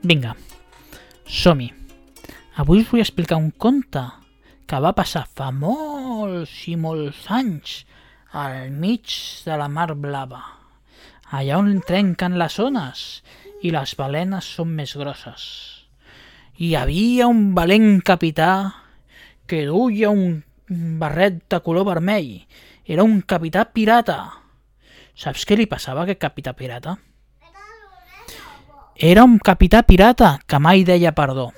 Vinga, som-hi. Avui us vull explicar un conte que va passar fa molts i molts anys al mig de la mar blava, allà on trenquen les ones i les balenes són més grosses. Hi havia un valent capità que duia un barret de color vermell. Era un capità pirata. Saps què li passava a aquest capità pirata? Era un capità pirata que mai deia perdó,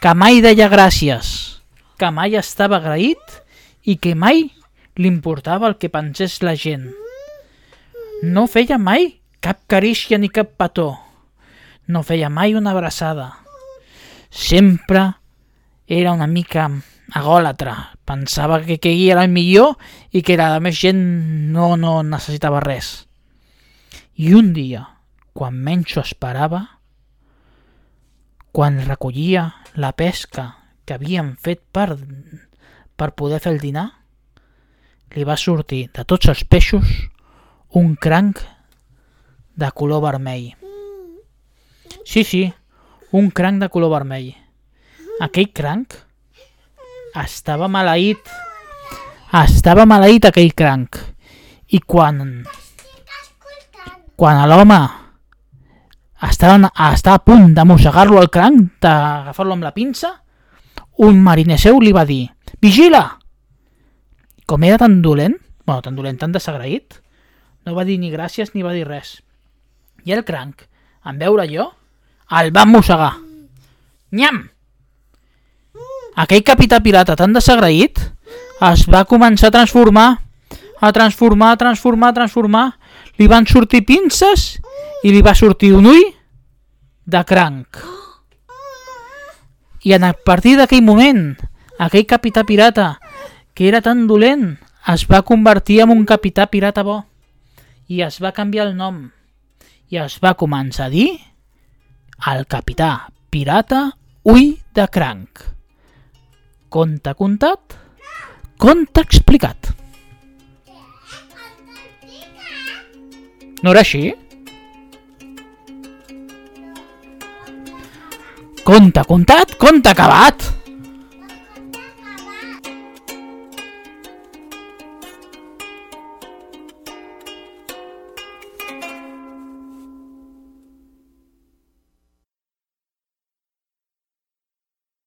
que mai deia gràcies, que mai estava agraït i que mai li importava el que pensés la gent. No feia mai cap carícia ni cap petó. No feia mai una abraçada. Sempre era una mica agòlatra. Pensava que ell era el millor i que la més gent no, no necessitava res. I un dia, quan menys ho esperava, quan recollia la pesca que havien fet per, per poder fer el dinar, li va sortir de tots els peixos un cranc de color vermell. Sí, sí, un cranc de color vermell. Aquell cranc estava maleït. Estava maleït aquell cranc. I quan... Quan l'home estava, estava a punt de mossegar-lo al cranc, d'agafar-lo amb la pinça, un mariner seu li va dir «Vigila!» Com era tan dolent, bueno, tan dolent, tan desagraït, no va dir ni gràcies ni va dir res. I el cranc, en veure jo, el va mossegar. Nyam! Aquell capità pirata tan desagraït es va començar a transformar, a transformar, a transformar, a transformar. Li van sortir pinces i li va sortir un ull de cranc. I a partir d'aquell moment, aquell capità pirata que era tan dolent, es va convertir en un capità pirata bo i es va canviar el nom i es va començar a dir el capità pirata Ull de Cranc. Conte contat, conte explicat. No era així? Conte contat, conte acabat.